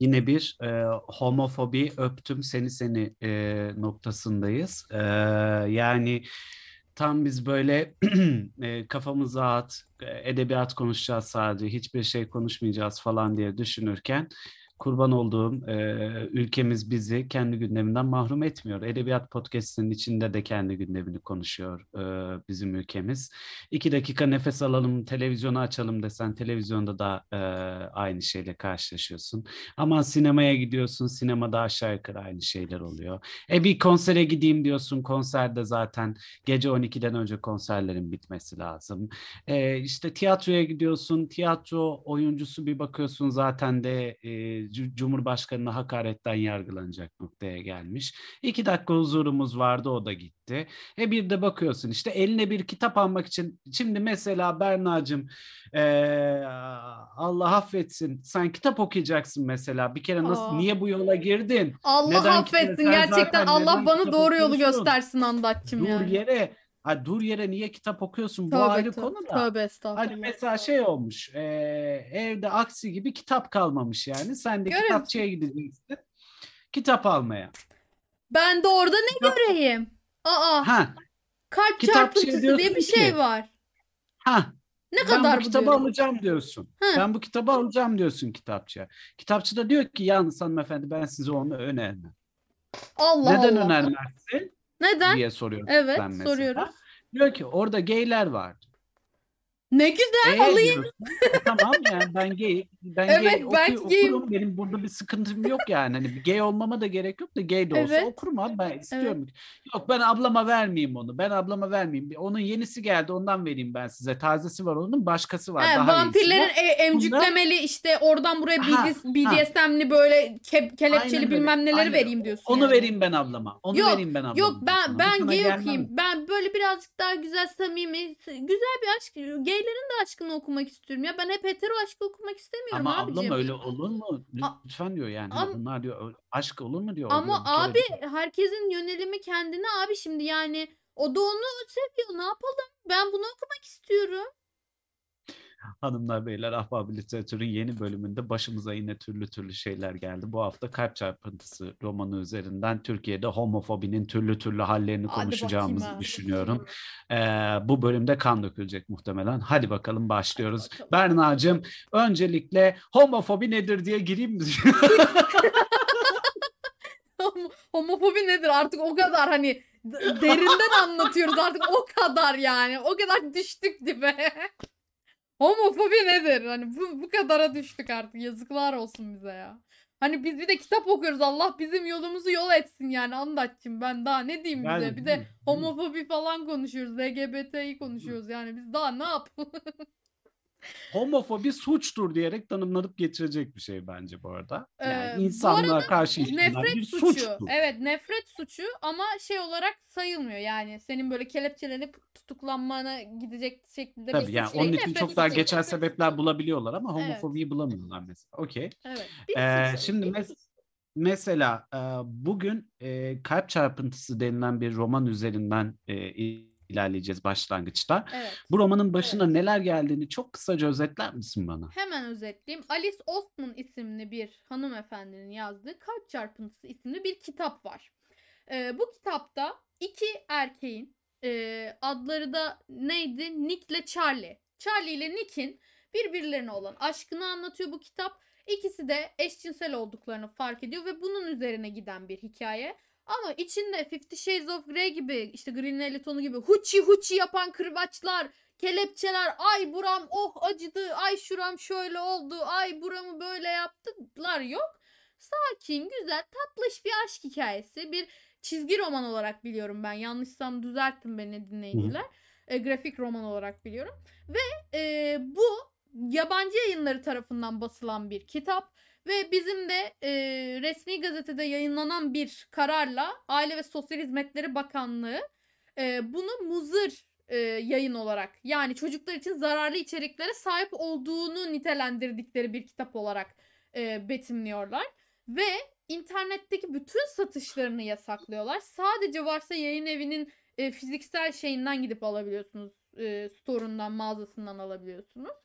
yine bir e, homofobi öptüm seni seni e, noktasındayız. E, yani tam biz böyle e, kafamız rahat, e, edebiyat konuşacağız sadece, hiçbir şey konuşmayacağız falan diye düşünürken kurban olduğum e, ülkemiz bizi kendi gündeminden mahrum etmiyor. Edebiyat podcastinin içinde de kendi gündemini konuşuyor e, bizim ülkemiz. İki dakika nefes alalım, televizyonu açalım desen televizyonda da e, aynı şeyle karşılaşıyorsun. Ama sinemaya gidiyorsun, sinemada aşağı yukarı aynı şeyler oluyor. E bir konsere gideyim diyorsun, konserde zaten gece 12'den önce konserlerin bitmesi lazım. E, işte tiyatroya gidiyorsun, tiyatro oyuncusu bir bakıyorsun zaten de e, Cumhurbaşkanı'na hakaretten yargılanacak noktaya gelmiş. İki dakika huzurumuz vardı o da gitti. E bir de bakıyorsun işte eline bir kitap almak için şimdi mesela Berna'cığım e, Allah affetsin sen kitap okuyacaksın mesela bir kere nasıl Aa. niye bu yola girdin? Allah Neden affetsin gerçekten Allah bana doğru yolu okuyorsun? göstersin andatçım Dur yani. yere ha, dur yere niye kitap okuyorsun bu Tövbe ayrı tövbe, konu da. tövbe Hani estağfurullah. mesela şey olmuş, e, evde aksi gibi kitap kalmamış yani. Sen de Görüyor kitapçıya gideceksin, kitap almaya. Ben de orada ne Kitap- göreyim? Aa Ha, kalp çarpıntısı diye bir şey ki, var. ha. Ne Ben kadar bu bu kitabı diyorum. alacağım diyorsun. Hı. Ben bu kitabı alacağım diyorsun kitapçıya. Kitapçı da diyor ki yalnız hanımefendi ben size onu önermem. Allah Neden Allah. önermezsin Neden? diye soruyorum Evet ben mesela. soruyoruz. Diyor ki orada gayler var. Ne güzel E alayım. "E tamam yani ben gay ben Evet, gay ben oku- gayim. okurum benim burada bir sıkıntım yok yani hani bir gay olmama da gerek yok da gay de olsa Evet. okurum abi ben istiyorum. Yok ben ablama vermeyeyim onu ben ablama vermeyeyim onun yenisi geldi ondan vereyim ben size tazesi var onun başkası var He, daha vampirlerin var. e- emcüklemeli işte oradan buraya Ha, BDS, BDSM'li böyle ke- kelepçeli Aynen öyle, bilmem neleri aynen. vereyim diyorsun. Onu yani. vereyim ben ablama onu Yok, vereyim ben ablama. Yok ben diyorsun. ben Sana gay gelmem. okuyayım. Ben böyle birazcık daha güzel samimi güzel bir aşk gaylerin de aşkını okumak istiyorum. Ya ben hep hetero aşkı okumak istemiyorum Ama abicim. ablam öyle olur mu? A- Lütfen diyor yani. Am- Bunlar diyor aşk olur mu diyor. Ama diyor, bir kere abi herkesin yönelimi kendine abi şimdi yani o da onu seviyor ne yapalım? Ben bunu okumak istiyorum. Hanımlar beyler Ahbap Literatür'ün yeni bölümünde başımıza yine türlü türlü şeyler geldi. Bu hafta Kalp Çarpıntısı romanı üzerinden Türkiye'de homofobinin türlü türlü hallerini Hadi konuşacağımızı bakayım düşünüyorum. Ee, bu bölümde kan dökülecek muhtemelen. Hadi bakalım başlıyoruz. bakalım. Berna'cığım öncelikle homofobi nedir diye gireyim mi? Homo- Homofobi nedir artık o kadar hani derinden anlatıyoruz artık o kadar yani o kadar düştük dibe. Homofobi nedir? Hani bu, bu kadara düştük artık yazıklar olsun bize ya. Hani biz bir de kitap okuyoruz Allah bizim yolumuzu yol etsin yani anlatçım ben daha ne diyeyim bize Yani, bir değil de homofobi falan konuşuyoruz LGBT'yi konuşuyoruz yani biz daha ne yapalım? Homofobi suçtur diyerek tanımlanıp getirecek bir şey bence bu arada. Ee, Yani bu insanlığa arada karşı Nefret bir suçu. suçtur. Evet nefret suçu ama şey olarak sayılmıyor yani senin böyle kelepçelenip tutuklanmana gidecek şekilde bir Tabii suç yani değil. onun için çok daha geçer sebepler bulabiliyorlar ama Evet. homofobiyi bulamıyorlar mesela. Okey. Evet. bir Ee, suç şimdi mes- mesela bugün e, Kalp Çarpıntısı denilen bir roman üzerinden e, ilerleyeceğiz başlangıçta. Evet. Bu romanın başına neler geldiğini çok kısaca özetler misin bana? Hemen özetleyeyim. Alice Ostman isimli bir hanımefendinin yazdığı Kalp Çarpıntısı isimli bir kitap var. Ee, bu kitapta iki erkeğin e, adları da neydi? Nick ile Charlie. Charlie ile Nick'in birbirlerine olan aşkını anlatıyor bu kitap. İkisi de eşcinsel olduklarını fark ediyor ve bunun üzerine giden bir hikaye. Ama içinde Fifty Shades of Grey gibi işte Green Elton gibi huçi huçi yapan kırbaçlar, kelepçeler, ay buram oh acıdı, ay şuram şöyle oldu, ay buramı böyle yaptılar yok. Sakin, güzel, tatlış bir aşk hikayesi. Bir çizgi roman olarak biliyorum ben. Yanlışsam düzeltin beni dinleyiciler. E, grafik roman olarak biliyorum. Ve e, bu yabancı yayınları tarafından basılan bir kitap. Ve bizim de e, resmi gazetede yayınlanan bir kararla Aile ve Sosyal Hizmetleri Bakanlığı e, bunu muzır e, yayın olarak yani çocuklar için zararlı içeriklere sahip olduğunu nitelendirdikleri bir kitap olarak e, betimliyorlar. Ve internetteki bütün satışlarını yasaklıyorlar. Sadece varsa yayın evinin e, fiziksel şeyinden gidip alabiliyorsunuz. E, store'undan, mağazasından alabiliyorsunuz.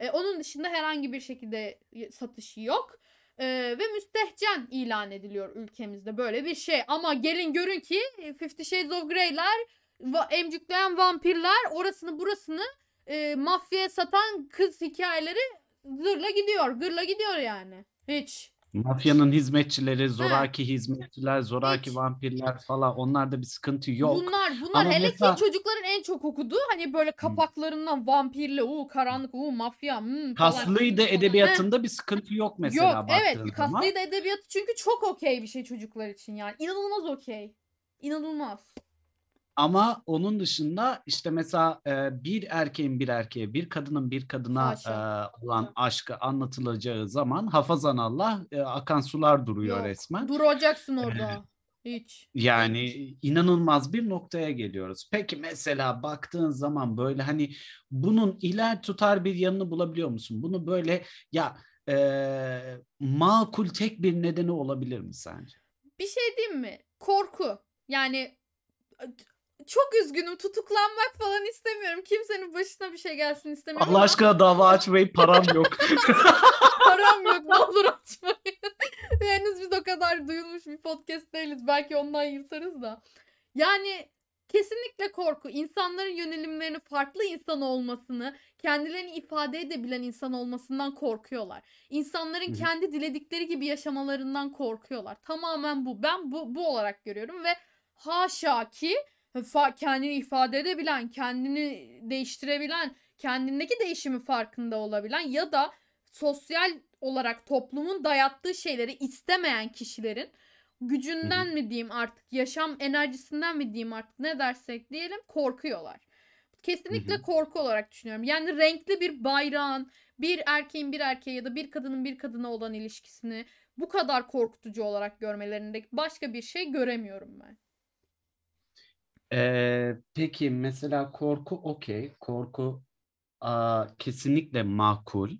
E, onun dışında herhangi bir şekilde satışı yok. Ee, ve müstehcen ilan ediliyor ülkemizde böyle bir şey. Ama gelin görün ki Fifty Shades of Grey'ler, emcükleyen vampirler, orasını burasını e, mafyaya satan kız hikayeleri zırla gidiyor. Gırla gidiyor yani. Hiç. Mafyanın hizmetçileri, zoraki hizmetçiler, zoraki Hiç. vampirler falan onlarda bir sıkıntı yok. Bunlar bunlar Ama hele mesela- ki çocukların en çok okuduğu hani böyle kapaklarından vampirli, uuu karanlık, uuu mafya, hmm, falan. Kaslıydı edebiyatında bir sıkıntı yok mesela Yok baktığın evet zaman. kaslıydı edebiyatı çünkü çok okey bir şey çocuklar için yani. İnanılmaz okey. İnanılmaz. Ama onun dışında işte mesela e, bir erkeğin bir erkeğe, bir kadının bir kadına e, olan aşkı anlatılacağı zaman hafazan Allah e, akan sular duruyor Yok, resmen. Duracaksın orada. Hiç. Yani inanılmaz bir noktaya geliyoruz. Peki mesela baktığın zaman böyle hani bunun iler tutar bir yanını bulabiliyor musun? Bunu böyle ya e, makul tek bir nedeni olabilir mi sence? Bir şey diyeyim mi? Korku. Yani çok üzgünüm. Tutuklanmak falan istemiyorum. Kimsenin başına bir şey gelsin istemiyorum. Allah ama aşkına dava açmayı param yok. Param yok. Ne olur açmayın. Henüz biz o kadar duyulmuş bir podcast değiliz. Belki ondan yırtarız da. Yani kesinlikle korku. İnsanların yönelimlerini farklı insan olmasını, kendilerini ifade edebilen insan olmasından korkuyorlar. İnsanların kendi diledikleri gibi yaşamalarından korkuyorlar. Tamamen bu. Ben bu bu olarak görüyorum ve haşa ki kendini ifade edebilen, kendini değiştirebilen, kendindeki değişimi farkında olabilen ya da sosyal olarak toplumun dayattığı şeyleri istemeyen kişilerin gücünden mi diyeyim artık, yaşam enerjisinden mi diyeyim artık ne dersek diyelim korkuyorlar. Kesinlikle korku olarak düşünüyorum. Yani renkli bir bayrağın bir erkeğin bir erkeğe ya da bir kadının bir kadına olan ilişkisini bu kadar korkutucu olarak görmelerinde başka bir şey göremiyorum ben. Ee, peki mesela korku okey. Korku aa, kesinlikle makul.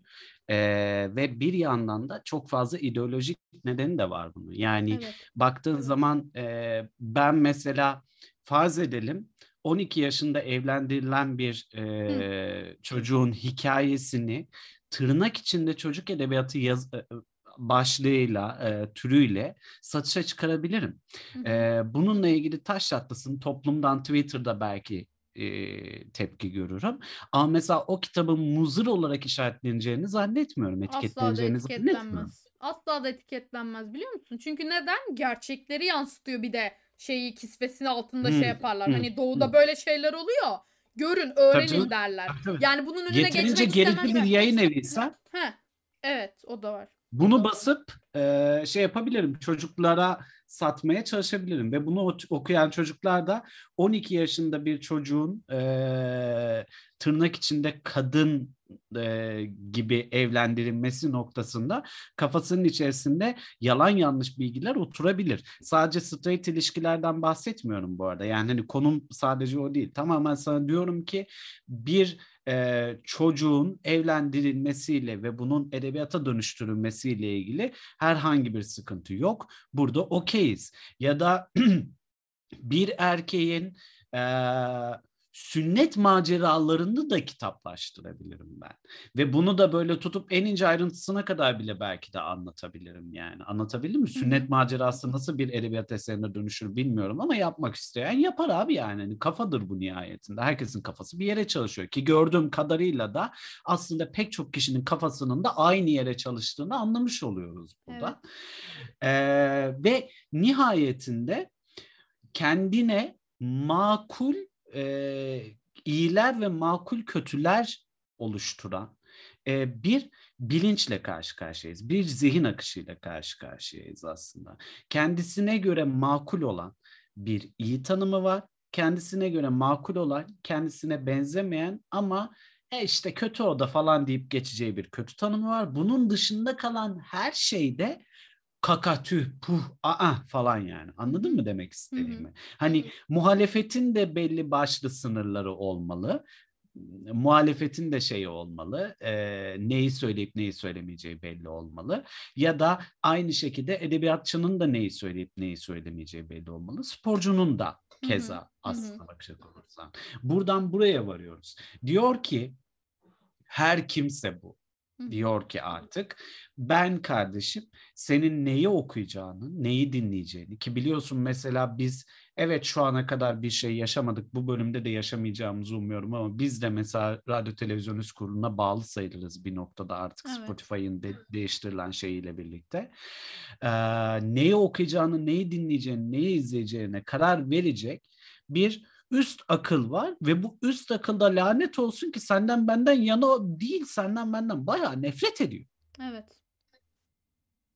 Ee, ve bir yandan da çok fazla ideolojik nedeni de var bunun. Yani Evet. baktığın zaman e, ben mesela farz edelim 12 yaşında evlendirilen bir e, çocuğun hikayesini tırnak içinde çocuk edebiyatı yaz, başlığıyla, e, türüyle satışa çıkarabilirim. E, bununla ilgili taş çatlasın toplumdan Twitter'da belki e, tepki görürüm. Ama mesela o kitabın muzır olarak işaretleneceğini zannetmiyorum, Asla da etiketleneceğini zannetmiyorum. etiketlenmez. Asla da etiketlenmez biliyor musun? Çünkü neden? Gerçekleri yansıtıyor bir de şeyi kisvesinin altında Hmm, şey yaparlar. hmm, Hani doğuda hmm. böyle şeyler oluyor. Görün, öğrenin derler. Tabii. Yani bunun önüne Yeterince geçmek gerekli bir yayın eviysen evet o da var. Bunu basıp e, şey yapabilirim çocuklara satmaya çalışabilirim ve bunu okuyan çocuklar da 12 yaşında bir çocuğun e, tırnak içinde kadın e, gibi evlendirilmesi noktasında kafasının içerisinde yalan yanlış bilgiler oturabilir. Sadece straight ilişkilerden bahsetmiyorum bu arada. Yani hani konum sadece o değil. Tamamen sana diyorum ki bir e, çocuğun evlendirilmesiyle ve bunun edebiyata dönüştürülmesiyle ilgili herhangi bir sıkıntı yok. Burada okeyiz. Ya da bir erkeğin e, sünnet maceralarını da kitaplaştırabilirim ben. Ve bunu da böyle tutup en ince ayrıntısına kadar bile belki de anlatabilirim yani. Anlatabildim mi? Sünnet macerası nasıl bir edebiyat eserine dönüşür bilmiyorum ama yapmak isteyen yapar abi yani. Hani kafadır bu nihayetinde. Herkesin kafası bir yere çalışıyor ki gördüğüm kadarıyla da aslında pek çok kişinin kafasının da aynı yere çalıştığını anlamış oluyoruz burada. Ee, ve nihayetinde kendine makul e, iyiler ve makul kötüler oluşturan e, bir bilinçle karşı karşıyayız. Bir zihin akışıyla karşı karşıyayız aslında. Kendisine göre makul olan bir iyi tanımı var. Kendisine göre makul olan, kendisine benzemeyen ama e işte kötü o da falan deyip geçeceği bir kötü tanımı var. Bunun dışında kalan her şeyde kaka tüh puh aa falan yani anladın mı demek istediğimi? Hani muhalefetin de belli başlı sınırları olmalı. Muhalefetin de şeyi olmalı. e, neyi söyleyip neyi söylemeyeceği belli olmalı. Ya da aynı şekilde edebiyatçının da neyi söyleyip neyi söylemeyeceği belli olmalı. Sporcunun da keza aslına bakacak olursan. Buradan buraya varıyoruz. Diyor ki her kimse bu. Diyor ki artık ben kardeşim senin neyi okuyacağını, neyi dinleyeceğini ki biliyorsun mesela biz evet şu ana kadar bir şey yaşamadık. Bu bölümde de yaşamayacağımızı umuyorum ama biz de mesela radyo televizyon üst kuruluna bağlı sayılırız bir noktada artık Evet. Spotify'ın de- değiştirilen şeyiyle birlikte. Ee, neyi okuyacağını, neyi dinleyeceğini, neyi izleyeceğine karar verecek bir üst akıl var ve bu üst akılda lanet olsun ki senden benden yana değil senden benden bayağı nefret ediyor. Evet.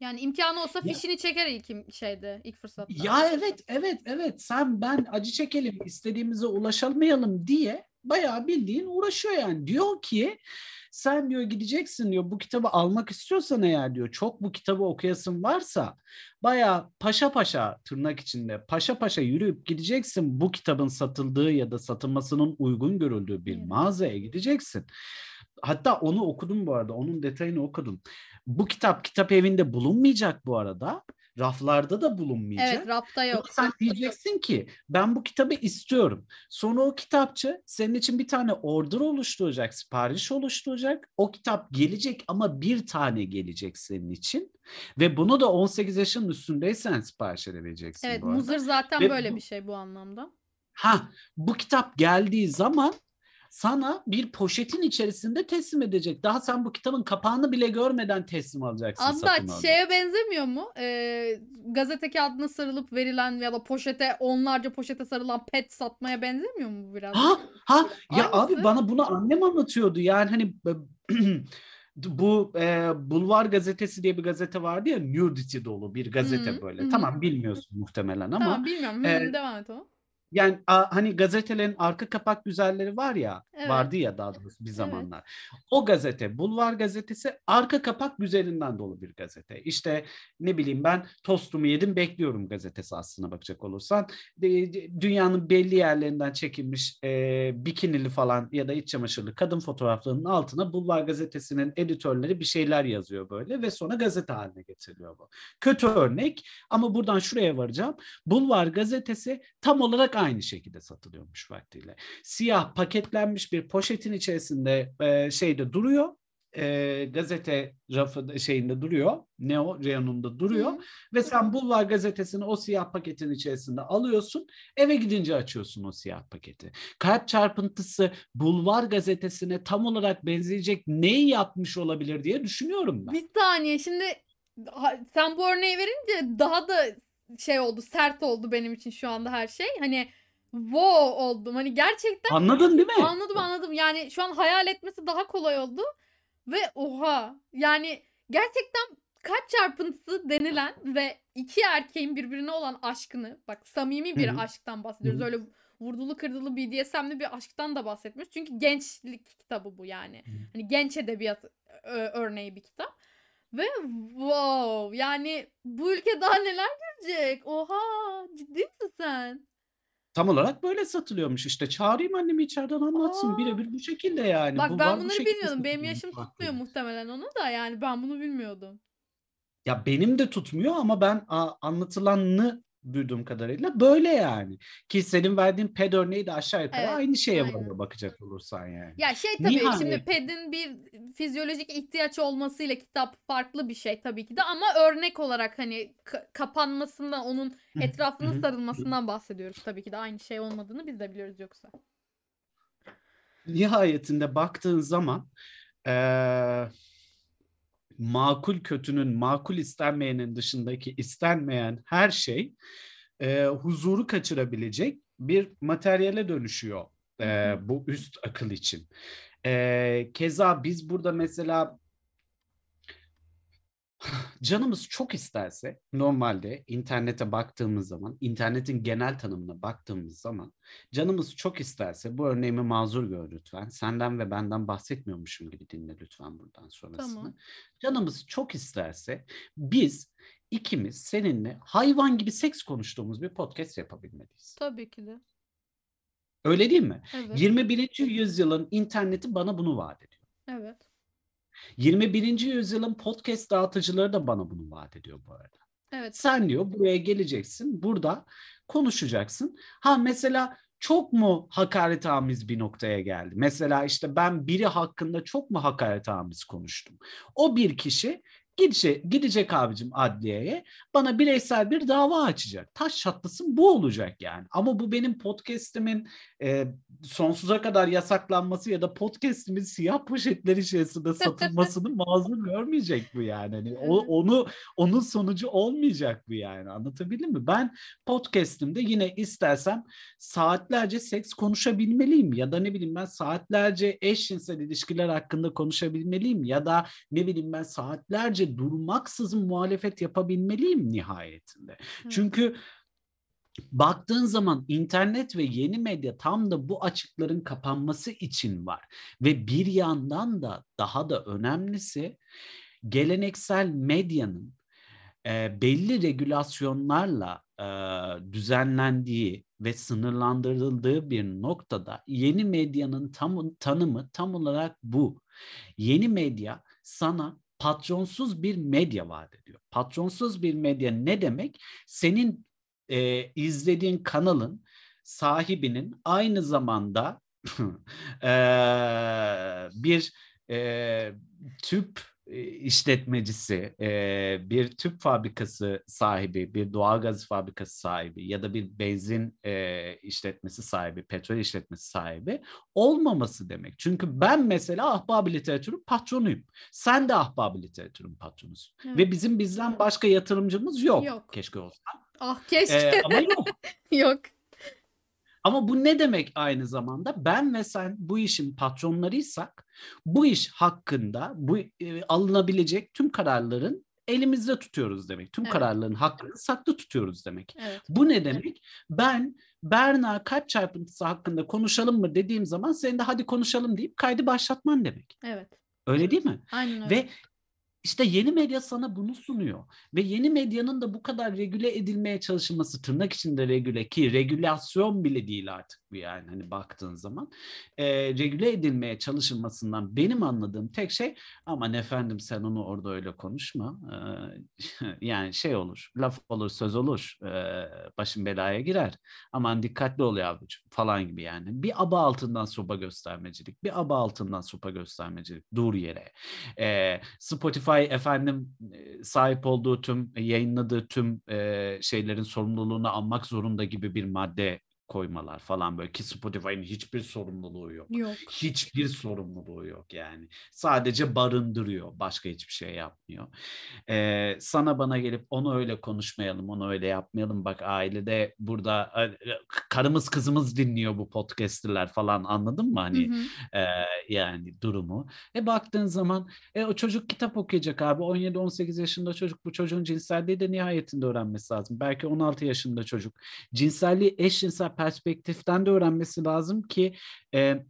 Yani imkanı olsa Ya- fişini çeker ilk şeyde, ilk fırsatta. Ya evet evet evet sen ben acı çekelim istediğimize ulaşamayalım diye bayağı bildiğin uğraşıyor yani. Diyor ki sen diyor gideceksin diyor bu kitabı almak istiyorsan eğer diyor çok bu kitabı okuyasın varsa bayağı paşa paşa tırnak içinde paşa paşa yürüyüp gideceksin bu kitabın satıldığı ya da satılmasının uygun görüldüğü bir mağazaya gideceksin. Hatta onu okudum bu arada onun detayını okudum. Bu kitap kitap evinde bulunmayacak bu arada. Raflarda da bulunmayacak. Evet, rafta Ama yok. sen diyeceksin ki ben bu kitabı istiyorum. Sonra o kitapçı senin için bir tane order oluşturacak, sipariş oluşturacak. O kitap gelecek ama bir tane gelecek senin için. Ve bunu da 18 yaşın üstündeysen sipariş edebileceksin Evet, muzır zaten Ve böyle bu- bir şey bu anlamda. Ha, bu kitap geldiği zaman sana bir poşetin içerisinde teslim edecek. Daha sen bu kitabın kapağını bile görmeden teslim alacaksın. alacaksın. şeye benzemiyor mu? Ee, gazete kağıdına sarılıp verilen ya da poşete onlarca poşete sarılan pet satmaya benzemiyor mu bu biraz? Ha ha ya Aynısı. abi bana bunu annem anlatıyordu. Yani hani bu e, Bulvar gazetesi diye bir gazete vardı ya nudity dolu bir gazete Hı, böyle. hı. Tamam bilmiyorsun muhtemelen ama Tamam bilmiyorum. E, devam et ama. Yani a, hani gazetelerin arka kapak güzelleri var ya Evet. vardı ya daha doğrusu bir zamanlar. O gazete Bulvar gazetesi arka kapak güzelinden dolu bir gazete. İşte ne bileyim ben tostumu yedim bekliyorum gazetesi aslına bakacak olursan. Dünyanın belli yerlerinden çekilmiş e, bikinili falan ya da iç çamaşırlı kadın fotoğraflarının altına Bulvar gazetesinin editörleri bir şeyler yazıyor böyle ve sonra gazete haline getiriliyor bu. Kötü örnek ama buradan şuraya varacağım. Bulvar gazetesi tam olarak aynı şekilde satılıyormuş vaktiyle. Siyah paketlenmiş bir poşetin içerisinde e, şeyde duruyor. E, gazete rafı şeyinde duruyor. Ne o? Reyonunda duruyor. Hı. Ve sen Bulvar gazetesini o siyah paketin içerisinde alıyorsun. Eve gidince açıyorsun o siyah paketi. Kalp çarpıntısı Bulvar gazetesine tam olarak benzeyecek neyi yapmış olabilir diye düşünüyorum ben. Bir saniye şimdi sen bu örneği verince daha da şey oldu sert oldu benim için şu anda her şey. Hani wow oldum. Hani gerçekten Anladın değil mi? anladım anladım. Yani şu an hayal etmesi daha kolay oldu. Ve oha yani gerçekten kalp çarpıntısı denilen ve iki erkeğin birbirine olan aşkını bak samimi bir Hı hı. aşktan bahsediyoruz. Hı hı. Öyle vurdulu kırdılı BDSM'li bir aşktan da bahsetmiyoruz. Çünkü gençlik kitabı bu yani. Hani genç edebiyat ö- örneği bir kitap. Ve wow yani bu ülke daha neler görecek? Oha ciddi misin sen? Tam olarak böyle satılıyormuş işte. Çağırayım annemi içeriden anlatsın. Aa. Birebir bu şekilde yani. Bak Bu ben var, bu bunları şekilde bilmiyordum. Benim yaşım tutmuyor muhtemelen onu da yani ben bunu bilmiyordum. Ya benim de tutmuyor ama ben a, anlatılanını duyduğum kadarıyla böyle yani. Ki senin verdiğin ped örneği de aşağı yukarı Evet, aynı şeye aynen. varıyor bakacak olursan yani. Ya şey tabii Nihayet. şimdi pedin bir fizyolojik ihtiyaç olmasıyla kitap farklı bir şey tabii ki de ama örnek olarak hani ka- kapanmasından onun hı. sarılmasından bahsediyoruz tabii ki de aynı şey olmadığını biz de biliyoruz yoksa. Nihayetinde baktığın zaman eee, makul kötünün, makul istenmeyenin dışındaki istenmeyen her şey eee, huzuru kaçırabilecek bir materyale dönüşüyor eee, bu üst akıl için. Eee, keza biz burada mesela canımız çok isterse normalde internete baktığımız zaman, internetin genel tanımına baktığımız zaman canımız çok isterse bu örneğimi mazur gör lütfen. Senden ve benden bahsetmiyormuşum gibi dinle lütfen buradan sonrasını. Tamam. Canımız çok isterse biz ikimiz seninle hayvan gibi seks konuştuğumuz bir podcast yapabilmeliyiz. Tabii ki de. Öyle değil mi? Evet. 21. yüzyılın interneti bana bunu vaat ediyor. Evet. 21. yüzyılın podcast dağıtıcıları da bana bunu vaat ediyor bu arada. Evet. Sen diyor buraya geleceksin, burada konuşacaksın. Ha mesela çok mu hakaretamiz bir noktaya geldi? Mesela işte ben biri hakkında çok mu hakaretamiz konuştum? O bir kişi Gidecek, gidecek abicim adliyeye bana bireysel bir dava açacak. Taş çatlasın bu olacak yani. Ama bu benim podcastimin e, sonsuza kadar yasaklanması ya da podcastimin siyah poşetler içerisinde satılmasını mazur görmeyecek bu yani. Hani o, onu onun sonucu olmayacak bu yani. Anlatabildim mi? Ben podcastimde yine istersem saatlerce seks konuşabilmeliyim ya da ne bileyim ben saatlerce eşcinsel ilişkiler hakkında konuşabilmeliyim ya da ne bileyim ben saatlerce durmaksızın muhalefet yapabilmeliyim nihayetinde. Çünkü baktığın zaman internet ve yeni medya tam da bu açıkların kapanması için var. Ve bir yandan da daha da önemlisi geleneksel medyanın e, belli regülasyonlarla e, düzenlendiği ve sınırlandırıldığı bir noktada yeni medyanın tam tanımı tam olarak bu. Yeni medya sana patronsuz bir medya vaat ediyor. Patronsuz bir medya ne demek? Senin e, izlediğin kanalın sahibinin aynı zamanda e, bir e, tüp işletmecisi, bir tüp fabrikası sahibi, bir doğalgaz fabrikası sahibi ya da bir benzin işletmesi sahibi, petrol işletmesi sahibi olmaması demek. Çünkü ben mesela ahbab literatürün patronuyum. Sen de ahbab literatürün patronusun. Evet. Ve bizim bizden başka yatırımcımız yok. yok. Keşke olsa. Ah keşke. Ee, ama yok. yok. Ama bu ne demek aynı zamanda? Ben ve sen bu işin patronlarıysak bu iş hakkında bu e, alınabilecek tüm kararların elimizde tutuyoruz demek. Tüm evet. kararların hakkını saklı tutuyoruz demek. Evet. Bu ne demek? Ben Berna kalp çarpıntısı hakkında konuşalım mı dediğim zaman senin de hadi konuşalım deyip kaydı başlatman demek. Evet. Öyle değil mi? Aynen öyle. Ve işte yeni medya sana bunu sunuyor ve yeni medyanın da bu kadar regüle edilmeye çalışılması tırnak içinde regüle ki regülasyon bile değil artık yani hani baktığın zaman. E, regüle edilmeye çalışılmasından benim anladığım tek şey aman efendim sen onu orada öyle konuşma. E, yani şey olur laf olur söz olur e, başın belaya girer. Aman dikkatli ol yavrucuğum. falan gibi yani. Bir aba altından sopa göstermecilik bir aba altından sopa göstermecilik dur yere. E, Spotify efendim sahip olduğu tüm yayınladığı tüm e, şeylerin sorumluluğunu almak zorunda gibi bir madde koymalar falan böyle ki Spotify'ın hiçbir sorumluluğu yok. Yok. Hiçbir sorumluluğu yok yani. Sadece barındırıyor. Başka hiçbir şey yapmıyor. Ee, sana bana gelip onu öyle konuşmayalım, onu öyle yapmayalım. Bak ailede burada karımız kızımız dinliyor bu podcast'ler falan anladın mı hani? Hı hı. E, yani durumu. E baktığın zaman e, o çocuk kitap okuyacak abi. 17-18 yaşında çocuk bu çocuğun cinselliği de nihayetinde öğrenmesi lazım. Belki 16 yaşında çocuk. Cinselliği eşcinsel perspektiften de öğrenmesi lazım ki e,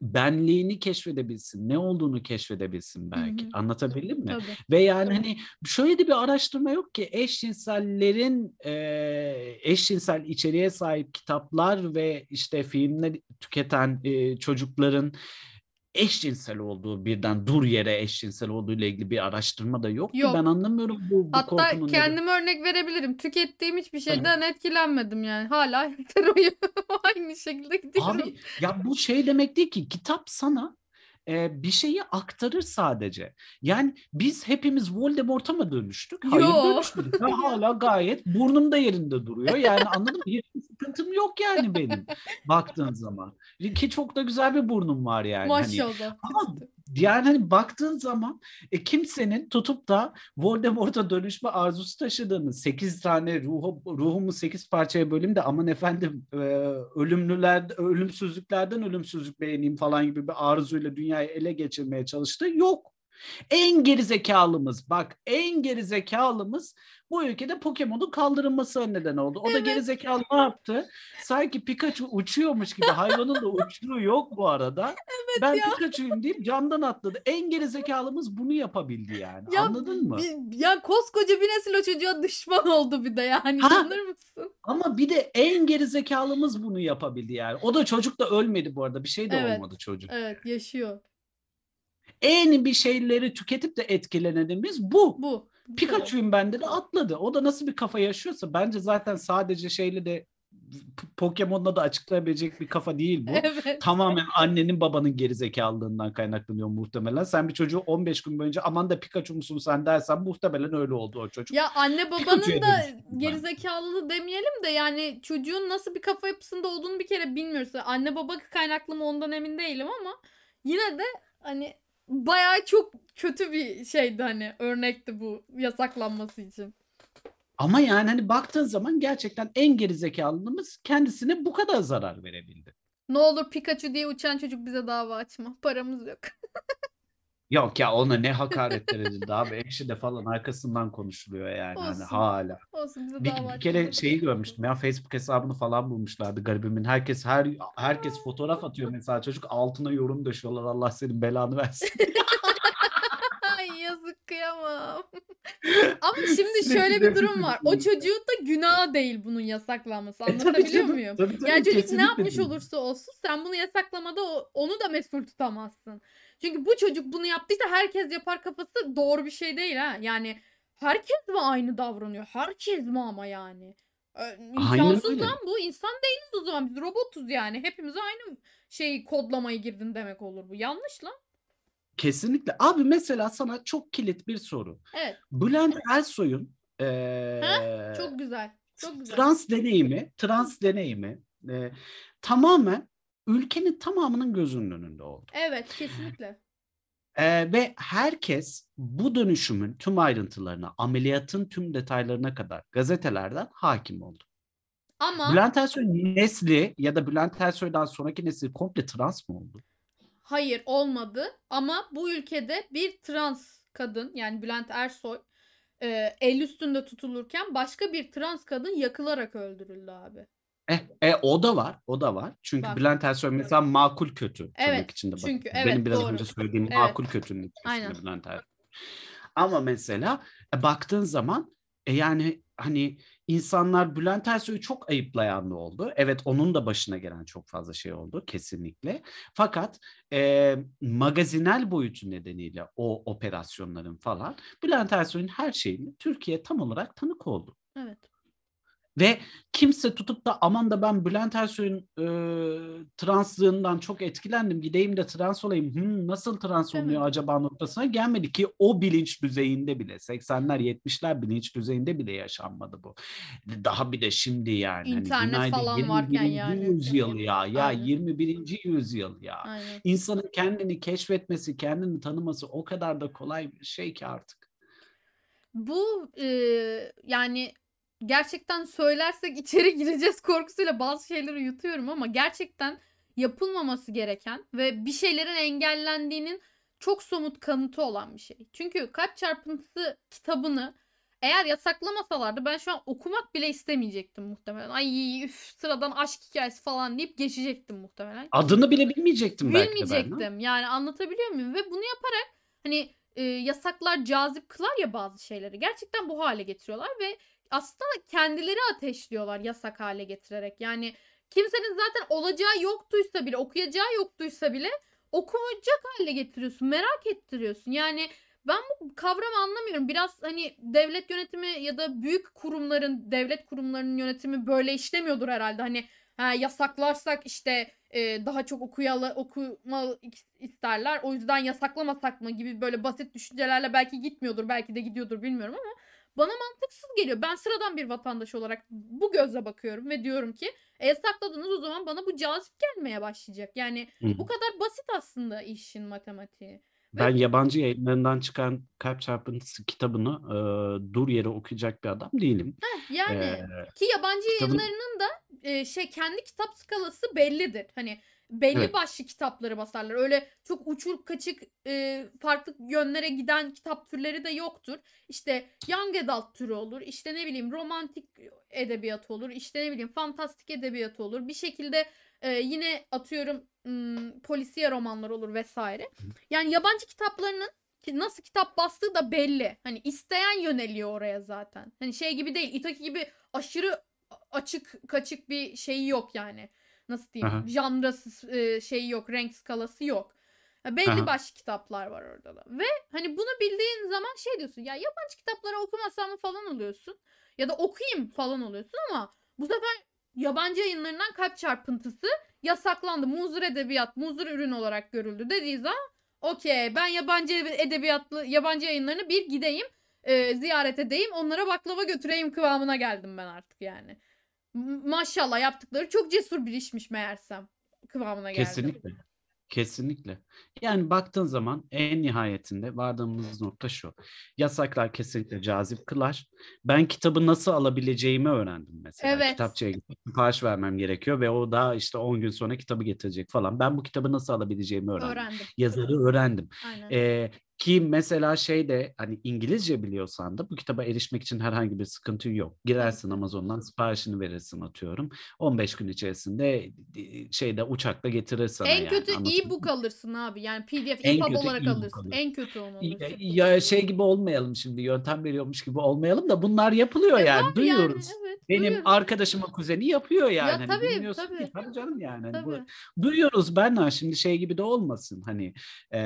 benliğini keşfedebilsin, ne olduğunu keşfedebilsin belki. Hı hı. Anlatabildim mi? Tabii. Ve yani hani şöyle de bir araştırma yok ki eşcinsellerin e, eşcinsel içeriğe sahip kitaplar ve işte filmler tüketen e, çocukların eşcinsel olduğu birden dur yere eşcinsel olduğu ile ilgili bir araştırma da yok, yok. ki ben anlamıyorum bu, bu Hatta kendime nedir? örnek verebilirim. Tükettiğim hiçbir şeyden evet. etkilenmedim yani. Hala heteroyum. Aynı şekilde gidiyorum. Abi ya bu şey demek değil ki kitap sana e, bir şeyi aktarır sadece. Yani biz hepimiz Voldemort'a mı dönüştük? Hayır Yo. dönüşmedik. Ben hala gayet burnum da yerinde duruyor. Yani anladın mı? Hiçbir sıkıntım yok yani benim baktığın zaman. Ki çok da güzel bir burnum var yani. Hani Maşallah. Hani. Ama yani hani baktığın zaman e, kimsenin tutup da Voldemort'a dönüşme arzusu taşıdığını 8 tane ruhu, ruhumu 8 parçaya bölüm de aman efendim e, ölümlüler ölümsüzlüklerden ölümsüzlük beğeneyim falan gibi bir arzuyla dünyayı ele geçirmeye çalıştı. Yok. En gerizekalımız bak en gerizekalımız bu ülkede Pokemon'un kaldırılması neden oldu. O da evet. gerizekalı ne yaptı? Sanki Pikachu uçuyormuş gibi hayvanın da uçtuğu yok bu arada. Evet ben ya. Pikachu'yum deyip camdan atladı. En gerizekalımız bunu yapabildi yani. Ya, Anladın mı? Ya koskoca bir nesil o çocuğa düşman oldu bir de yani. Ha, Anlar mısın? Ama bir de en gerizekalımız bunu yapabildi yani. O da çocuk da ölmedi bu arada. Bir şey de evet, olmadı çocuk. Evet yaşıyor en bir şeyleri tüketip de etkilenediğimiz bu. Bu. Pikachu'yum bende de atladı. O da nasıl bir kafa yaşıyorsa bence zaten sadece şeyle de Pokemon'la da açıklayabilecek bir kafa değil bu. Evet. Tamamen annenin babanın gerizekalılığından kaynaklanıyor muhtemelen. Sen bir çocuğu 15 gün boyunca aman da Pikachu musun sen dersen muhtemelen öyle oldu o çocuk. Ya anne Pikachu'ya babanın da dönüştüm ben. gerizekalılığı demeyelim de yani çocuğun nasıl bir kafa yapısında olduğunu bir kere bilmiyoruz. Anne baba kaynaklı mı ondan emin değilim ama yine de hani bayağı çok kötü bir şeydi hani örnekti bu yasaklanması için. Ama yani hani baktığın zaman gerçekten en gerizekalılığımız kendisine bu kadar zarar verebildi. Ne olur Pikachu diye uçan çocuk bize dava açma. Paramız yok. Yok ya ona ne hakaretler edildi abi. Ekşi'de falan arkasından konuşuluyor yani hani Olsun. hala. Olsun bize Bir, bir kere şeyi görmüştüm ya Facebook hesabını falan bulmuşlardı garibimin. Herkes her herkes fotoğraf atıyor mesela çocuk altına yorum döşüyorlar Allah senin belanı versin. Yazık kıyamam. Ama şimdi şöyle bir durum var. O çocuğun da günahı değil bunun yasaklanması. E, tabii Anlatabiliyor muyum? tabii, tabii, Yani çocuk ne yapmış değil. olursa olsun sen bunu yasaklamada onu da mesul tutamazsın. Çünkü bu çocuk bunu yaptıysa herkes yapar kafası doğru bir şey değil ha. Yani herkes mi aynı davranıyor? Herkes mi ama yani? Ee, İmkansız lan bu. İnsan değiliz o zaman. Biz robotuz yani. Hepimiz aynı şey kodlamayı girdin demek olur bu. Yanlış lan. Kesinlikle. Abi mesela sana çok kilit bir soru. Evet. Bülent Ersoy'un eee, Çok güzel. Çok güzel. trans deneyimi, trans deneyimi eee, tamamen ülkenin tamamının gözünün önünde oldu. Evet kesinlikle. Eee, ve herkes bu dönüşümün tüm ayrıntılarına, ameliyatın tüm detaylarına kadar gazetelerden hakim oldu. Ama Bülent Ersoy'un nesli ya da Bülent Ersoy'dan sonraki nesil komple trans mı oldu? hayır olmadı. Ama bu ülkede bir trans kadın yani Bülent Ersoy e, el üstünde tutulurken başka bir trans kadın yakılarak öldürüldü abi. Eh, e, o da var, o da var. Çünkü Bak. Bülent Ersoy mesela makul kötü tırnak Evet, içinde. çünkü evet, Benim biraz doğru. önce söylediğim Evet. makul kötünün içerisinde Aynen. Bülent Ersoy. Ama mesela e, baktığın zaman e, yani hani insanlar Bülent Ersoy'u çok ayıplayan da oldu. Evet onun da başına gelen çok fazla şey oldu kesinlikle. Fakat e, magazinel boyutu nedeniyle o operasyonların falan Bülent Ersoy'un her şeyini Türkiye tam olarak tanık oldu. Evet. Ve kimse tutup da aman da ben Bülent Ersoy'un e, translığından çok etkilendim. Gideyim de trans olayım. Hmm, nasıl trans oluyor acaba noktasına gelmedi ki o bilinç düzeyinde bile 80'ler 70'ler bilinç düzeyinde bile yaşanmadı bu. Daha bir de şimdi yani. hani İnternet günaydın falan varken 21. yani. yüzyıl ya. Ya Aynen. 21. yüzyıl ya. Aynen. İnsanın kendini keşfetmesi, kendini tanıması o kadar da kolay bir şey ki artık. Bu e, yani gerçekten söylersek içeri gireceğiz korkusuyla bazı şeyleri yutuyorum ama gerçekten yapılmaması gereken ve bir şeylerin engellendiğinin çok somut kanıtı olan bir şey. Çünkü kalp çarpıntısı kitabını eğer yasaklamasalardı ben şu an okumak bile istemeyecektim muhtemelen. Ay üf sıradan aşk hikayesi falan deyip geçecektim muhtemelen. Adını bile bilmeyecektim belki ben. Bilmeyecektim. Yani anlatabiliyor muyum? Ve bunu yaparak hani e, yasaklar cazip kılar ya bazı şeyleri. Gerçekten bu hale getiriyorlar ve aslında kendileri ateşliyorlar yasak hale getirerek. Yani kimsenin zaten olacağı yoktuysa bile, okuyacağı yoktuysa bile okuyacak hale getiriyorsun. Merak ettiriyorsun. Yani ben bu kavramı anlamıyorum. Biraz hani devlet yönetimi ya da büyük kurumların, devlet kurumlarının yönetimi böyle işlemiyordur herhalde. Hani ha, yasaklarsak işte e, daha çok okuyalı, okuma isterler. O yüzden yasaklamasak mı gibi böyle basit düşüncelerle belki gitmiyordur. Belki de gidiyordur bilmiyorum ama bana mantıksız geliyor. Ben sıradan bir vatandaş olarak bu gözle bakıyorum ve diyorum ki e, yasakladınız o zaman bana bu cazip gelmeye başlayacak. Yani Hı bu kadar basit aslında işin matematiği. Ben yabancı yayınlarından çıkan Kalp Çarpıntısı kitabını e, dur yere okuyacak bir adam değilim. Yani Ee, ki yabancı kitabın- yayınlarının da e, şey kendi kitap skalası bellidir. Hani belli Evet. başlı kitapları basarlar. Öyle çok uçur kaçık e, farklı yönlere giden kitap türleri de yoktur. İşte young adult türü olur. İşte ne bileyim romantik edebiyat olur. İşte ne bileyim fantastik edebiyat olur. Bir şekilde e, yine atıyorum m, polisiye romanlar olur vesaire. Yani yabancı kitaplarının ki nasıl kitap bastığı da belli. Hani isteyen yöneliyor oraya zaten. Hani şey gibi değil. Itaki gibi aşırı açık kaçık bir şeyi yok yani. Nasıl diyeyim? Aha. Janrası e, şeyi yok, renk skalası yok. Ya belli Aha. başlı kitaplar var orada da. Ve hani bunu bildiğin zaman şey diyorsun. Ya yabancı kitapları okumasam mı falan oluyorsun. Ya da okuyayım falan oluyorsun ama bu sefer yabancı yayınlarından kalp çarpıntısı yasaklandı. Muzur edebiyat, muzur ürün olarak görüldü dediği zaman okey ben yabancı edebiyatlı yabancı yayınlarını bir gideyim e, ziyaret edeyim onlara baklava götüreyim kıvamına geldim ben artık yani. Maşallah yaptıkları çok cesur bir işmiş meğersem kıvamına geldim. Kesinlikle. Kesinlikle. Yani baktığın zaman en nihayetinde vardığımız nokta şu. Yasaklar kesinlikle cazip kılar. Ben kitabı nasıl alabileceğimi öğrendim mesela. Evet. Kitapçıya gidip sipariş vermem gerekiyor ve o da işte 10 gün sonra kitabı getirecek falan. Ben bu kitabı nasıl alabileceğimi öğrendim. Öğrendim. Yazarı öğrendim. Aynen. Ee, ki mesela şeyde hani İngilizce biliyorsan da bu kitaba erişmek için herhangi bir sıkıntı yok. Girersin Amazon'dan siparişini verirsin atıyorum. 15 gün içerisinde e, şeyde uçakla getirir sana en yani. kötü e-book alırsın abi. Yani PDF, En EPUB olarak e-book alırsın. alırsın. En kötü onu alırsın. ya şey gibi olmayalım şimdi yöntem veriyormuş gibi olmayalım da bunlar yapılıyor E yani duyuyoruz. Yani, evet, Benim duyuyoruz. arkadaşımın kuzeni yapıyor yani. Ya Hani tabii, bilmiyorsun tabii. ki. Tabii canım yani. Hani bu- Tabii. duyuyoruz Berna şimdi şey gibi de olmasın hani e,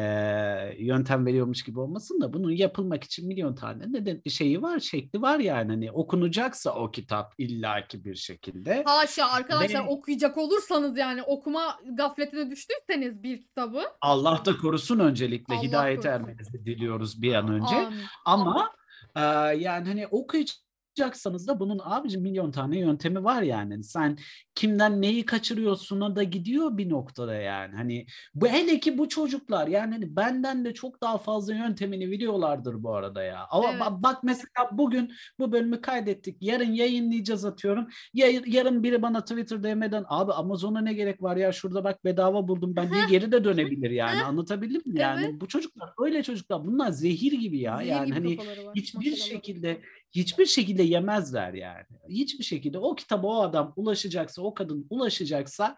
yöntem veriyormuş gibi olmasın da bunun yapılmak için milyon tane neden şeyi var şekli var yani hani okunacaksa o kitap illaki bir şekilde Haşa arkadaşlar Ve- okuyacak olursanız yani okuma gafletine düştüyseniz bir kitabı. Allah da korusun öncelikle Allah hidayete ermenizi diliyoruz bir an önce Amin. ama e, yani hani okuyacaksanız da bunun abicim milyon tane yöntemi var yani sen kimden neyi kaçırıyorsun'a da gidiyor bir noktada yani hani bu hele ki bu çocuklar yani hani benden de çok daha fazla yöntemini biliyorlardır bu arada ya. Ama Evet. ba- bak mesela bugün bu bölümü kaydettik. Yarın yayınlayacağız atıyorum. Ya- yarın biri bana Twitter DM'den abi Amazon'a ne gerek var ya şurada bak bedava buldum ben diye geri de dönebilir yani. Anlatabildim mi? Yani Evet. bu çocuklar öyle çocuklar. Bunlar zehir gibi ya. Zehir yani gibi hani hiçbir şekilde hiçbir şekilde yemezler yani. Hiçbir şekilde o kitaba o adam ulaşacaksa, o kadın ulaşacaksa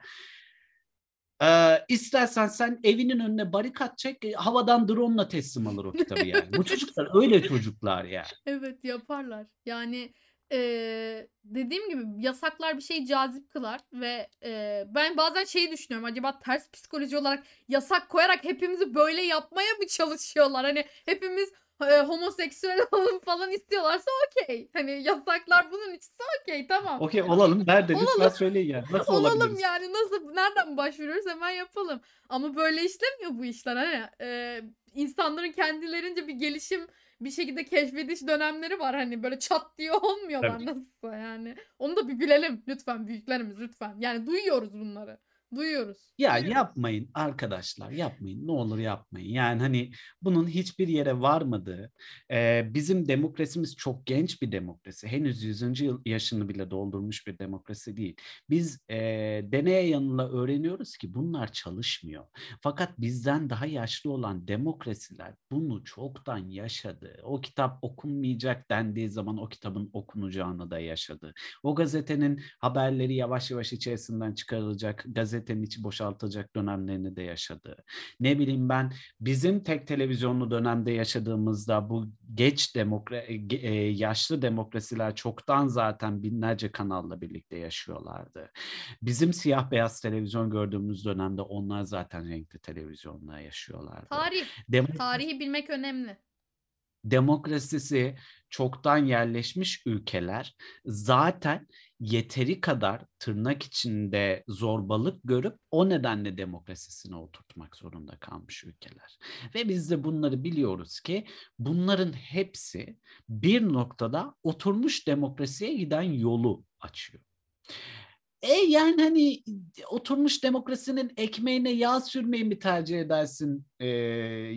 e, istersen sen evinin önüne barikat çek, e, havadan drone'la teslim alır o kitabı yani. Bu çocuklar öyle çocuklar yani. Evet yaparlar. Yani eee, dediğim gibi yasaklar bir şeyi cazip kılar ve eee, ben bazen şeyi düşünüyorum acaba ters psikoloji olarak yasak koyarak hepimizi böyle yapmaya mı çalışıyorlar? Hani hepimiz eee, homoseksüel olalım falan istiyorlarsa okey. Hani yasaklar bunun içinse okey tamam. Okey olalım. Nerede? Lütfen Olalım. söyleyin yani. Nasıl Olalım olabiliriz? yani nasıl nereden başvuruyoruz hemen yapalım. Ama böyle işlemiyor bu işler hani e, insanların kendilerince bir gelişim bir şekilde keşfediş dönemleri var hani böyle çat diye olmuyorlar Tabii. nasılsa yani. Onu da bir bilelim lütfen büyüklerimiz lütfen. Yani duyuyoruz bunları. Duyuyoruz. Ya Duyuyoruz. yapmayın arkadaşlar yapmayın ne olur yapmayın yani hani bunun hiçbir yere varmadığı e, bizim demokrasimiz çok genç bir demokrasi henüz 100. yıl yaşını bile doldurmuş bir demokrasi değil biz e, deneye yanıla öğreniyoruz ki bunlar çalışmıyor fakat bizden daha yaşlı olan demokrasiler bunu çoktan yaşadı o kitap okunmayacak dendiği zaman o kitabın okunacağını da yaşadı o gazetenin haberleri yavaş yavaş içerisinden çıkarılacak, gazetenin içi boşaltılacak dönemlerini de yaşadı. Ne bileyim ben bizim tek televizyonlu dönemde yaşadığımızda bu geç demokra ge- e, yaşlı demokrasiler çoktan zaten binlerce kanalla birlikte yaşıyorlardı. Bizim siyah beyaz televizyon gördüğümüz dönemde onlar zaten renkli televizyonla yaşıyorlardı. Tarih. Demo- Tarihi bilmek önemli. demokrasisi çoktan yerleşmiş ülkeler zaten yeteri kadar tırnak içinde zorbalık görüp o nedenle demokrasisine oturtmak zorunda kalmış ülkeler. Ve biz de bunları biliyoruz ki bunların hepsi bir noktada oturmuş demokrasiye giden yolu açıyor. E yani hani oturmuş demokrasinin ekmeğine yağ sürmeyi mi tercih edersin? Ee,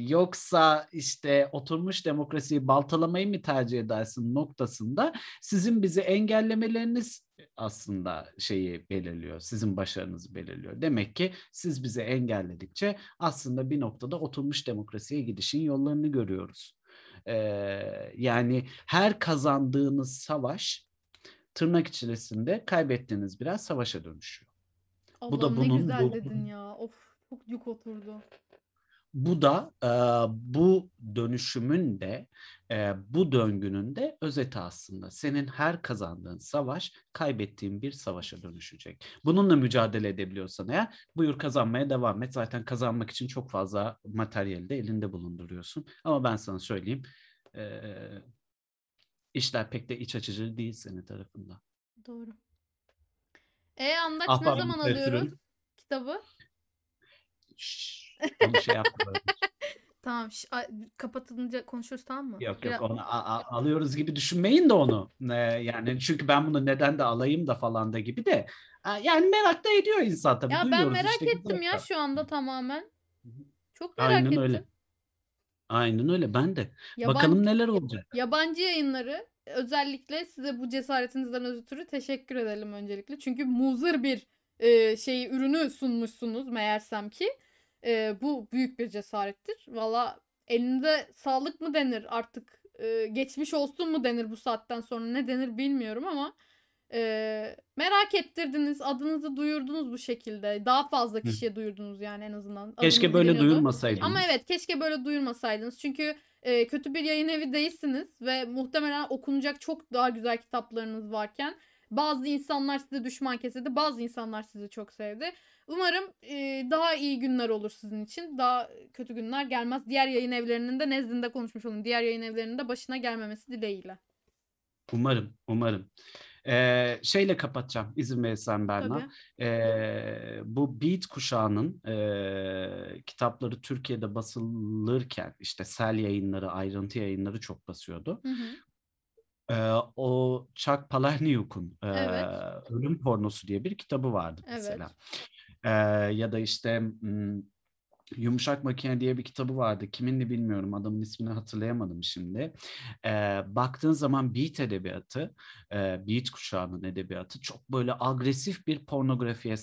yoksa işte oturmuş demokrasiyi baltalamayı mı tercih edersin noktasında sizin bizi engellemeleriniz aslında şeyi belirliyor. Sizin başarınızı belirliyor. Demek ki siz bizi engelledikçe aslında bir noktada oturmuş demokrasiye gidişin yollarını görüyoruz. Ee, yani her kazandığınız savaş tırnak içerisinde kaybettiğiniz biraz savaşa dönüşüyor. Allah'ım da ne bunun- güzel bu- dedin ya. Of çok yük oturdu. Bu da e, bu dönüşümün de e, bu döngünün de özeti aslında. Senin her kazandığın savaş kaybettiğin bir savaşa dönüşecek. Bununla mücadele edebiliyorsan eğer buyur kazanmaya devam et. Zaten kazanmak için çok fazla materyali de elinde bulunduruyorsun. Ama ben sana söyleyeyim e, işler pek de iç açıcı değil senin tarafından. Doğru. E Andaç ne Ahbap zaman alıyoruz kitabı? Onu şey. Tamam şş, a- kapatınca konuşuruz tamam mı? Yok yok onu a- a- alıyoruz gibi düşünmeyin de onu. Ee, yani çünkü ben bunu neden de alayım da falan da gibi de. Yani merak da ediyor insan tabii. Ya ben Duyuyoruz merak işte ettim ya şu anda tamamen. Çok merak Aynen ettim. öyle. Aynen öyle ben de. Yaban- Bakalım neler olacak. Yabancı yayınları özellikle size bu cesaretinizden ötürü teşekkür edelim öncelikle. Çünkü muzır bir e, şey ürünü sunmuşsunuz meğersem ki. E, bu büyük bir cesarettir. Valla elinde sağlık mı denir artık e, geçmiş olsun mu denir bu saatten sonra ne denir bilmiyorum ama e, merak ettirdiniz adınızı duyurdunuz bu şekilde daha fazla kişiye duyurdunuz yani en azından. Keşke Adınız böyle biliniyordu. duyurmasaydınız. Ama evet keşke böyle duyurmasaydınız. Çünkü e, kötü bir yayın evi değilsiniz ve muhtemelen okunacak çok daha güzel kitaplarınız varken bazı insanlar size düşman kesildi, bazı insanlar sizi çok sevdi. Umarım e, daha iyi günler olur sizin için. Daha kötü günler gelmez. Diğer yayın evlerinin de nezdinde konuşmuş olun. Diğer yayın evlerinin de başına gelmemesi dileğiyle. Umarım, umarım. Ee, şeyle kapatacağım izin verirsen Berna. Ee, bu Beat kuşağının e, kitapları Türkiye'de basılırken işte Sel yayınları, ayrıntı yayınları çok basıyordu. Hı hı. Ee, o Chuck Palahniuk'un e, Evet. Ölüm Pornosu diye bir kitabı vardı Evet. mesela. Ee, ya da işte hmm, Yumuşak Makine diye bir kitabı vardı. Kimindi bilmiyorum. Adamın ismini hatırlayamadım şimdi. Ee, baktığın zaman Beat edebiyatı, e, Beat kuşağının edebiyatı çok böyle agresif bir pornografiye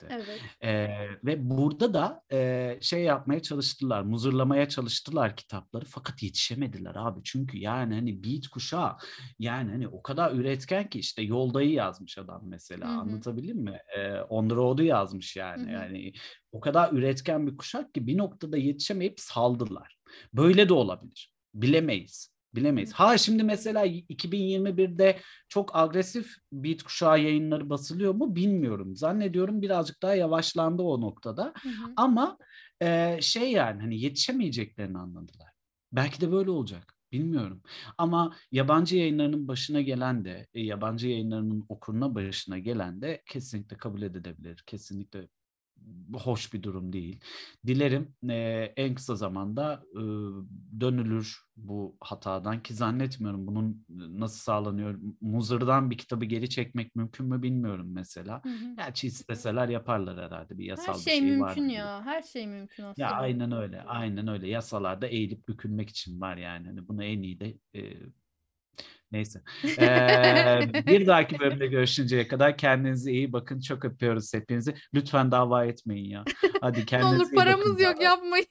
sahipti. Evet. Ee, ve burada da e, şey yapmaya çalıştılar, muzurlamaya çalıştılar kitapları fakat yetişemediler abi. Çünkü yani hani beat kuşağı yani hani o kadar üretken ki işte Yolda'yı yazmış adam mesela Hı hı. anlatabildim mi? Ee, On the Road'u yazmış yani. Hı hı. Yani o kadar üretken bir kuşak ki bir noktada yetişemeyip saldılar. Böyle de olabilir. Bilemeyiz. Bilemeyiz. Ha şimdi mesela 2021'de çok agresif beat kuşağı yayınları basılıyor mu bilmiyorum. Zannediyorum birazcık daha yavaşlandı o noktada. Hı hı. Ama e, şey yani hani yetişemeyeceklerini anladılar. Belki de böyle olacak. Bilmiyorum. Ama yabancı yayınlarının başına gelen de, e, yabancı yayınlarının okuruna başına gelen de kesinlikle kabul edilebilir. Kesinlikle hoş bir durum değil. Dilerim e, en kısa zamanda e, dönülür bu hatadan ki zannetmiyorum bunun nasıl sağlanıyor. Muzır'dan bir kitabı geri çekmek mümkün mü bilmiyorum mesela. Hı hı. Gerçi isteseler yaparlar herhalde bir yasal Her bir şey şey mümkün vardır. ya. Her şey mümkün aslında. Ya aynen öyle. Aynen öyle. Yasalarda eğilip bükülmek için var yani. Hani bunu en iyi de e, neyse. Ee, bir dahaki bölümde görüşünceye kadar kendinize iyi bakın. Çok öpüyoruz hepinizi. Lütfen dava etmeyin ya. Hadi Ne kendinize olur iyi bakın. paramız yok yapmayın.